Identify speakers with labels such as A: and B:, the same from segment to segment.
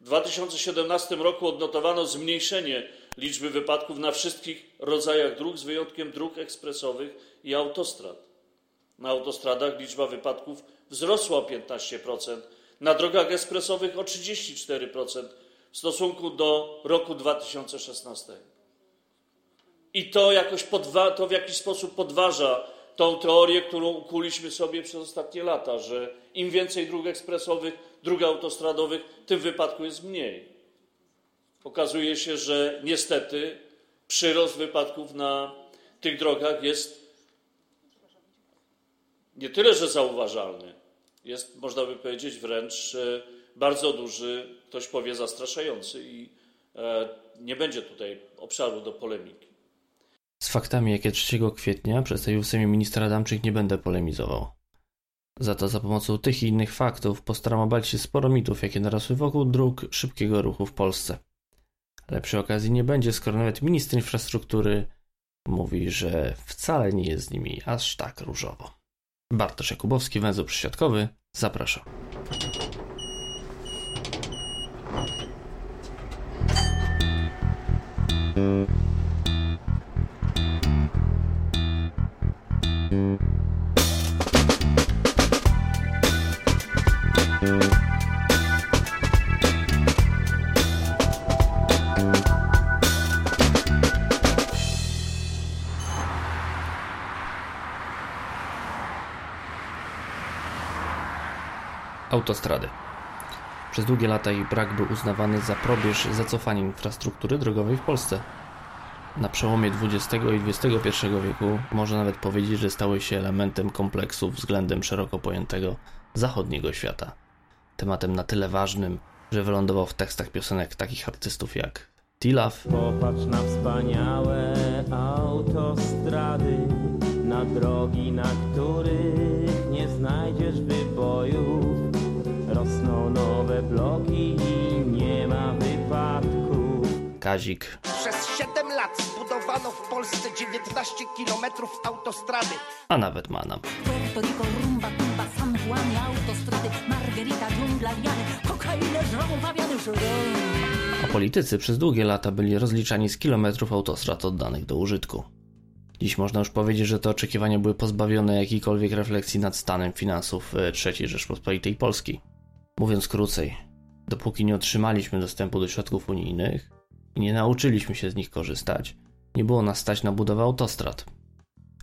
A: W 2017 roku odnotowano zmniejszenie liczby wypadków na wszystkich rodzajach dróg, z wyjątkiem dróg ekspresowych i autostrad. Na autostradach liczba wypadków wzrosła o 15%, na drogach ekspresowych o 34% w stosunku do roku 2016. I to jakoś podwa- to w jakiś sposób podważa tą teorię, którą ukuliśmy sobie przez ostatnie lata, że im więcej dróg ekspresowych, dróg autostradowych, tym wypadku jest mniej. Okazuje się, że niestety przyrost wypadków na tych drogach jest nie tyle, że zauważalny, jest, można by powiedzieć, wręcz e, bardzo duży, ktoś powie zastraszający i e, nie będzie tutaj obszaru do polemiki.
B: Z faktami, jakie 3 kwietnia przedstawił w Sejmie minister Adamczyk, nie będę polemizował. Za to za pomocą tych i innych faktów postaram obalić się sporo mitów, jakie narosły wokół dróg szybkiego ruchu w Polsce. Ale przy okazji nie będzie, skoro nawet minister infrastruktury mówi, że wcale nie jest z nimi aż tak różowo. Bartosz Jakubowski, węzeł przysiadkowy, zapraszam. Autostrady. Przez długie lata ich brak był uznawany za probierz zacofania infrastruktury drogowej w Polsce. Na przełomie XX i XXI wieku można nawet powiedzieć, że stały się elementem kompleksu względem szeroko pojętego zachodniego świata. Tematem na tyle ważnym, że wylądował w tekstach piosenek takich artystów jak Tilaf,
C: Popatrz na wspaniałe autostrady, na drogi, na których
B: Kazik,
D: Przez 7 lat zbudowano w Polsce 19 kilometrów autostrady.
B: a nawet Manam.
E: Puerto Rico, rumba, tumba, San Juan, autostrady, Margarita, dżungla, liany, kokainę, żrą, pawiany, żrą.
B: A politycy przez długie lata byli rozliczani z kilometrów autostrad oddanych do użytku. Dziś można już powiedzieć, że te oczekiwania były pozbawione jakiejkolwiek refleksji nad stanem finansów e, III Rzeczpospolitej Polskiej. Mówiąc krócej, dopóki nie otrzymaliśmy dostępu do środków unijnych i nie nauczyliśmy się z nich korzystać, nie było nas stać na budowę autostrad.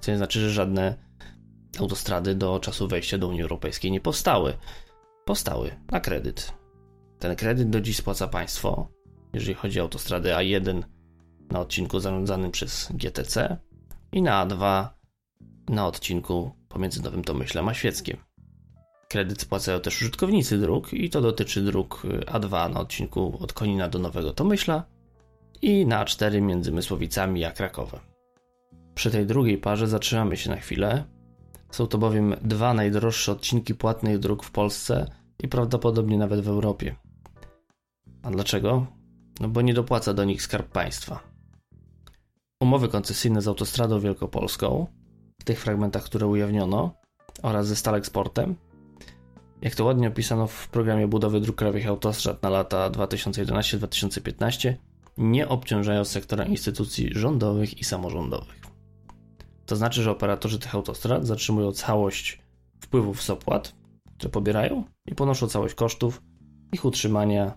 B: Co nie znaczy, że żadne autostrady do czasu wejścia do Unii Europejskiej nie powstały. Powstały na kredyt. Ten kredyt do dziś spłaca państwo, jeżeli chodzi o autostradę A1 na odcinku zarządzanym przez GTC i na A2 na odcinku pomiędzy Nowym Tomyślem a Świeckiem. Kredyt spłacają też użytkownicy dróg i to dotyczy dróg A2 na odcinku od Konina do Nowego Tomyśla i na A4 między Mysłowicami a Krakowem. Przy tej drugiej parze zatrzymamy się na chwilę. Są to bowiem dwa najdroższe odcinki płatnych dróg w Polsce i prawdopodobnie nawet w Europie. A dlaczego? No bo nie dopłaca do nich skarb państwa. Umowy koncesyjne z autostradą wielkopolską, w tych fragmentach, które ujawniono, oraz ze Staleksportem, jak to ładnie opisano w programie budowy dróg krajowych autostrad na lata 2011-2015, nie obciążają sektora instytucji rządowych i samorządowych. To znaczy, że operatorzy tych autostrad zatrzymują całość wpływów z opłat, które pobierają i ponoszą całość kosztów ich utrzymania,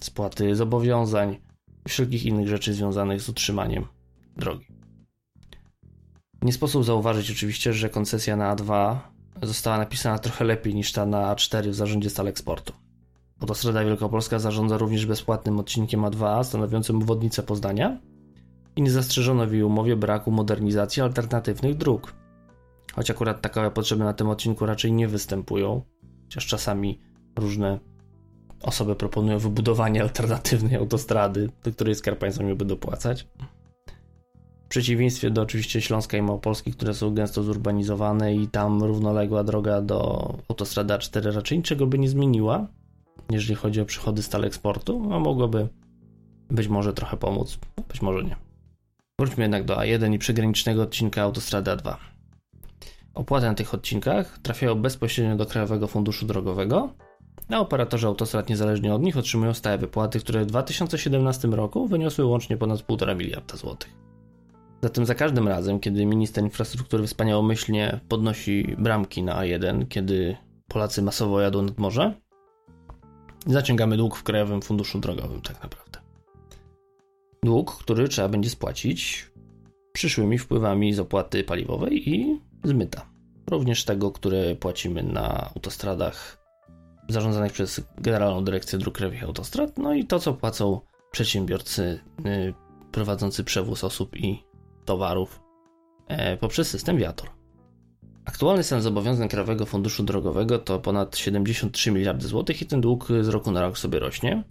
B: spłaty zobowiązań i wszelkich innych rzeczy związanych z utrzymaniem drogi. Nie sposób zauważyć oczywiście, że koncesja na A2 została napisana trochę lepiej niż ta na A4 w zarządzie Staleksportu. Autostrada Wielkopolska zarządza również bezpłatnym odcinkiem A2 stanowiącym obwodnicę Poznania i nie zastrzeżono w jej umowie braku modernizacji alternatywnych dróg. Choć akurat takowe potrzeby na tym odcinku raczej nie występują, chociaż czasami różne osoby proponują wybudowanie alternatywnej autostrady, do której Skarb Państwa miałby dopłacać. W przeciwieństwie do oczywiście Śląska i Małopolski, które są gęsto zurbanizowane i tam równoległa droga do autostrady A4 raczej niczego by nie zmieniła, jeżeli chodzi o przychody stale eksportu, a mogłoby być może trochę pomóc, być może nie. Wróćmy jednak do A1 i przygranicznego odcinka autostrady A2. Opłaty na tych odcinkach trafiają bezpośrednio do Krajowego Funduszu Drogowego a operatorzy autostrad niezależnie od nich otrzymują stałe wypłaty, które w 2017 roku wyniosły łącznie ponad 1,5 miliarda złotych. Zatem za każdym razem, kiedy minister infrastruktury wspaniałomyślnie podnosi bramki na A1, kiedy Polacy masowo jadą nad morze, zaciągamy dług w Krajowym Funduszu Drogowym tak naprawdę. Dług, który trzeba będzie spłacić przyszłymi wpływami z opłaty paliwowej i z myta. Również tego, które płacimy na autostradach zarządzanych przez Generalną Dyrekcję Dróg Krajowych Autostrad, no i to, co płacą przedsiębiorcy yy, prowadzący przewóz osób i towarów yy, poprzez system Viator. Aktualny stan zobowiązań Krajowego Funduszu Drogowego to ponad 73 miliardy złotych i ten dług z roku na rok sobie rośnie,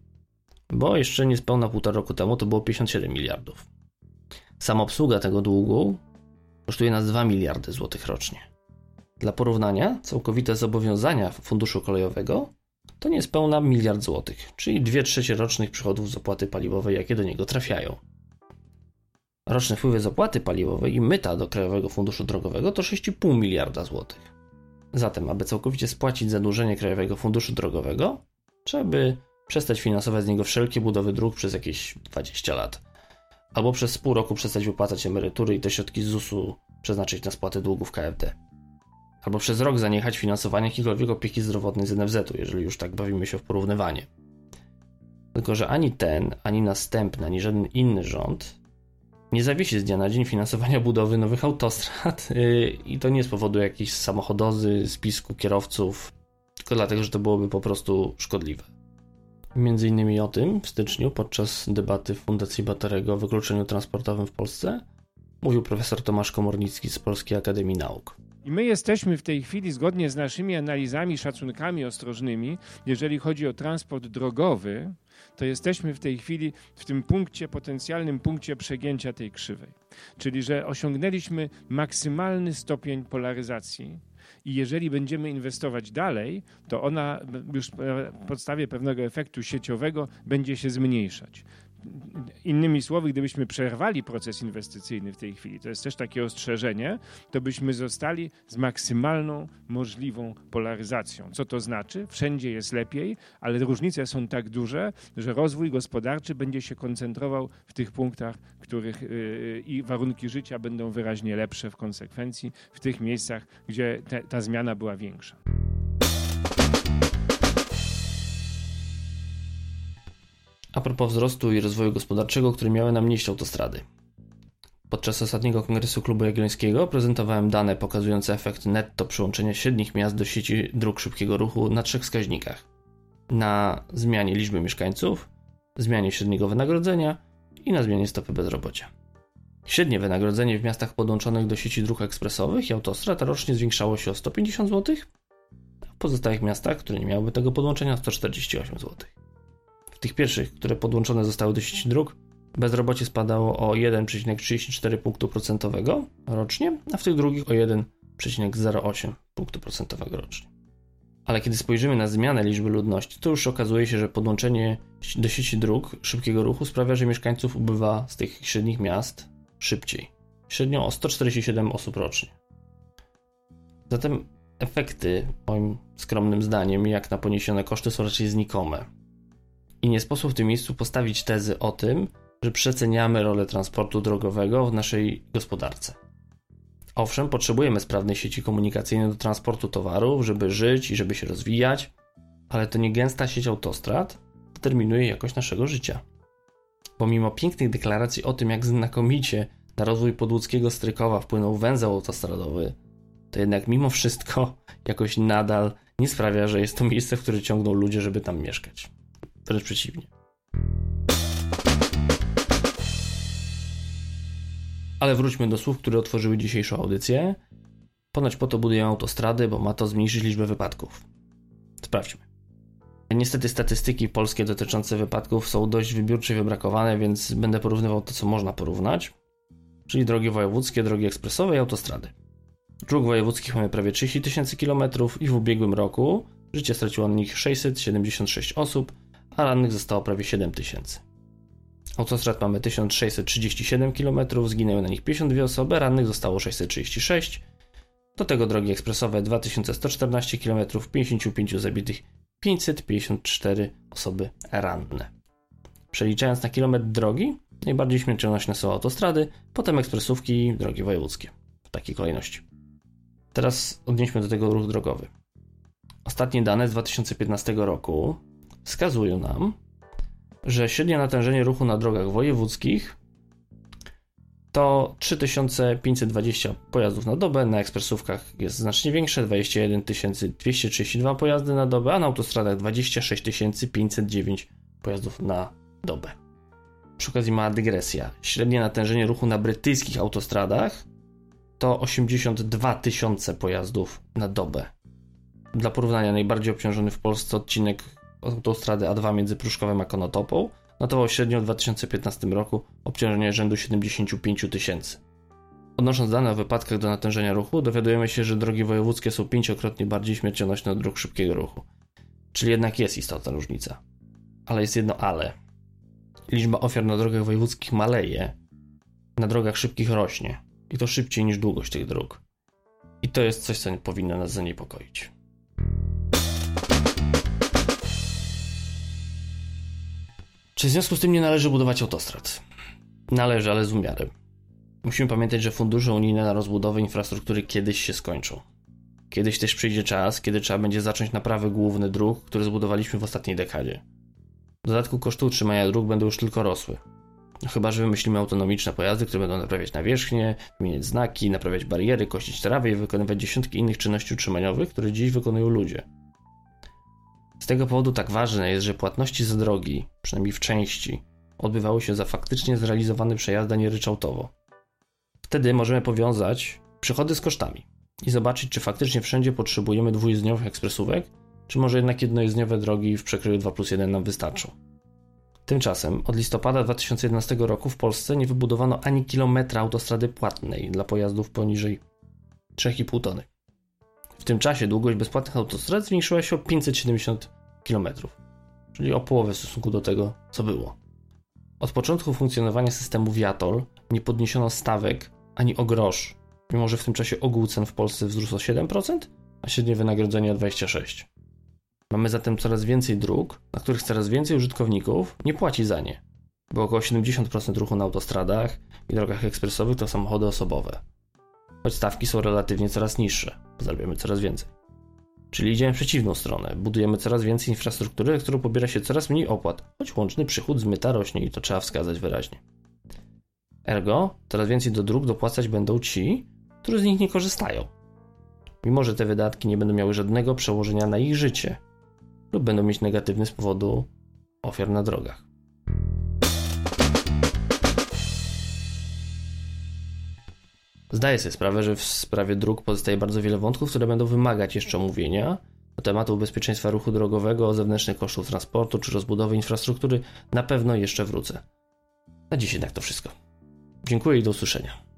B: bo jeszcze niespełna półtora roku temu to było 57 miliardów. Sama obsługa tego długu kosztuje nas 2 miliardy złotych rocznie. Dla porównania, całkowite zobowiązania Funduszu Kolejowego to niespełna miliard złotych, czyli 2 trzecie rocznych przychodów z opłaty paliwowej, jakie do niego trafiają. Roczne wpływy z opłaty paliwowej i myta do Krajowego Funduszu Drogowego to 6,5 miliarda złotych. Zatem, aby całkowicie spłacić zadłużenie Krajowego Funduszu Drogowego, trzeba by przestać finansować z niego wszelkie budowy dróg przez jakieś 20 lat. Albo przez pół roku przestać wypłacać emerytury i te środki z ZUS-u przeznaczyć na spłatę długów KFD. Albo przez rok zaniechać finansowania jakiejkolwiek opieki zdrowotnej z NFZ-u, jeżeli już tak bawimy się w porównywanie. Tylko, że ani ten, ani następny, ani żaden inny rząd nie zawiesi z dnia na dzień finansowania budowy nowych autostrad yy, i to nie z powodu jakiejś samochodozy, spisku kierowców, tylko dlatego, że to byłoby po prostu szkodliwe. Między innymi o tym w styczniu podczas debaty w Fundacji Baterego o wykluczeniu transportowym w Polsce mówił profesor Tomasz Komornicki z Polskiej Akademii Nauk.
F: I my jesteśmy w tej chwili, zgodnie z naszymi analizami, szacunkami ostrożnymi, jeżeli chodzi o transport drogowy, to jesteśmy w tej chwili w tym punkcie, potencjalnym punkcie przegięcia tej krzywej. Czyli, że osiągnęliśmy maksymalny stopień polaryzacji. I jeżeli będziemy inwestować dalej, to ona już na podstawie pewnego efektu sieciowego będzie się zmniejszać. Innymi słowy, gdybyśmy przerwali proces inwestycyjny w tej chwili, to jest też takie ostrzeżenie, to byśmy zostali z maksymalną możliwą polaryzacją. Co to znaczy? Wszędzie jest lepiej, ale różnice są tak duże, że rozwój gospodarczy będzie się koncentrował w tych punktach, których yy, i warunki życia będą wyraźnie lepsze w konsekwencji, w tych miejscach, gdzie te, ta zmiana była większa.
B: A propos wzrostu i rozwoju gospodarczego, który miały nam nieść autostrady. Podczas ostatniego kongresu Klubu Jagiellońskiego prezentowałem dane pokazujące efekt netto przyłączenia średnich miast do sieci dróg szybkiego ruchu na trzech wskaźnikach. Na zmianie liczby mieszkańców, zmianie średniego wynagrodzenia i na zmianie stopy bezrobocia. Średnie wynagrodzenie w miastach podłączonych do sieci dróg ekspresowych i autostrad rocznie zwiększało się o 150 zł, a w pozostałych miastach, które nie miałyby tego podłączenia, 148 zł. Tych pierwszych, które podłączone zostały do sieci dróg, bezrobocie spadało o 1,34 punktu procentowego rocznie, a w tych drugich o 1,08 punktu procentowego rocznie. Ale kiedy spojrzymy na zmianę liczby ludności, to już okazuje się, że podłączenie do sieci dróg szybkiego ruchu sprawia, że mieszkańców ubywa z tych średnich miast szybciej. Średnio o 147 osób rocznie. Zatem efekty, moim skromnym zdaniem, jak na poniesione koszty, są raczej znikome. I nie sposób w tym miejscu postawić tezy o tym, że przeceniamy rolę transportu drogowego w naszej gospodarce. Owszem, potrzebujemy sprawnej sieci komunikacyjnej do transportu towarów, żeby żyć i żeby się rozwijać, ale to nie gęsta sieć autostrad determinuje jakość naszego życia. Pomimo pięknych deklaracji o tym, jak znakomicie na rozwój podłódzkiego Strykowa wpłynął węzeł autostradowy, to jednak mimo wszystko jakoś nadal nie sprawia, że jest to miejsce, w które ciągną ludzie, żeby tam mieszkać. Wręcz przeciwnie. Ale wróćmy do słów, które otworzyły dzisiejszą audycję. Ponoć po to budują autostrady, bo ma to zmniejszyć liczbę wypadków. Sprawdźmy. Niestety statystyki polskie dotyczące wypadków są dość wybiórcze i wybrakowane, więc będę porównywał to, co można porównać, czyli drogi wojewódzkie, drogi ekspresowe i autostrady. Dróg wojewódzkich mamy prawie 30 tysięcy kilometrów i w ubiegłym roku życie straciło na nich 676 osób, a rannych zostało prawie 7 tysięcy. Autostrad mamy 1637 km, zginęły na nich 52 osoby, rannych zostało 636. Do tego drogi ekspresowe 2114 km, 55 zabitych 554 osoby ranne. Przeliczając na kilometr drogi, najbardziej śmiercionośne są autostrady, potem ekspresówki i drogi wojewódzkie. W takiej kolejności. Teraz odnieśmy do tego ruch drogowy. Ostatnie dane z 2015 roku wskazują nam, że średnie natężenie ruchu na drogach wojewódzkich to 3520 pojazdów na dobę, na ekspresówkach jest znacznie większe, 21 232 pojazdy na dobę, a na autostradach 26 509 pojazdów na dobę. Przy okazji mała dygresja. Średnie natężenie ruchu na brytyjskich autostradach to 82 tysiące pojazdów na dobę. Dla porównania, najbardziej obciążony w Polsce odcinek autostrady A2 między Pruszkowem a Konotopą notował średnio w 2015 roku obciążenie rzędu 75 tysięcy. Odnosząc dane o wypadkach do natężenia ruchu, dowiadujemy się, że drogi wojewódzkie są pięciokrotnie bardziej śmiercionośne od dróg szybkiego ruchu. Czyli jednak jest istotna różnica. Ale jest jedno ale. Liczba ofiar na drogach wojewódzkich maleje, na drogach szybkich rośnie. I to szybciej niż długość tych dróg. I to jest coś, co powinno nas zaniepokoić. Czy w związku z tym nie należy budować autostrad? Należy, ale z umiarem. Musimy pamiętać, że fundusze unijne na rozbudowę infrastruktury kiedyś się skończą. Kiedyś też przyjdzie czas, kiedy trzeba będzie zacząć naprawy głównych dróg, które zbudowaliśmy w ostatniej dekadzie. W dodatku koszty utrzymania dróg będą już tylko rosły. No chyba, że wymyślimy autonomiczne pojazdy, które będą naprawiać nawierzchnię, zmieniać znaki, naprawiać bariery, kościć trawy i wykonywać dziesiątki innych czynności utrzymaniowych, które dziś wykonują ludzie. Tego powodu tak ważne jest, że płatności za drogi, przynajmniej w części, odbywały się za faktycznie zrealizowany przejazd, a nie ryczałtowo. Wtedy możemy powiązać przychody z kosztami i zobaczyć, czy faktycznie wszędzie potrzebujemy dwujezdniowych ekspresówek, czy może jednak jednojezdniowe drogi w przekroju 2 plus 1 nam wystarczą. Tymczasem od listopada 2011 roku w Polsce nie wybudowano ani kilometra autostrady płatnej dla pojazdów poniżej 3,5 tony. W tym czasie długość bezpłatnych autostrad zwiększyła się o 570 km, czyli o połowę w stosunku do tego, co było. Od początku funkcjonowania systemu Viatol nie podniesiono stawek ani o grosz, mimo że w tym czasie ogół cen w Polsce wzrósł o 7%, a średnie wynagrodzenie o 26%. Mamy zatem coraz więcej dróg, na których coraz więcej użytkowników nie płaci za nie, bo około 70% ruchu na autostradach i drogach ekspresowych to samochody osobowe. Choć stawki są relatywnie coraz niższe, zarabiamy coraz więcej. Czyli idziemy w przeciwną stronę. Budujemy coraz więcej infrastruktury, którą pobiera się coraz mniej opłat, choć łączny przychód z myta rośnie i to trzeba wskazać wyraźnie. Ergo, coraz więcej do dróg dopłacać będą ci, którzy z nich nie korzystają. Mimo, że te wydatki nie będą miały żadnego przełożenia na ich życie, lub będą mieć negatywny z powodu ofiar na drogach. Zdaję sobie sprawę, że w sprawie dróg pozostaje bardzo wiele wątków, które będą wymagać jeszcze omówienia. Do tematu bezpieczeństwa ruchu drogowego, zewnętrznych kosztów transportu czy rozbudowy infrastruktury na pewno jeszcze wrócę. Na dziś jednak to wszystko. Dziękuję i do usłyszenia.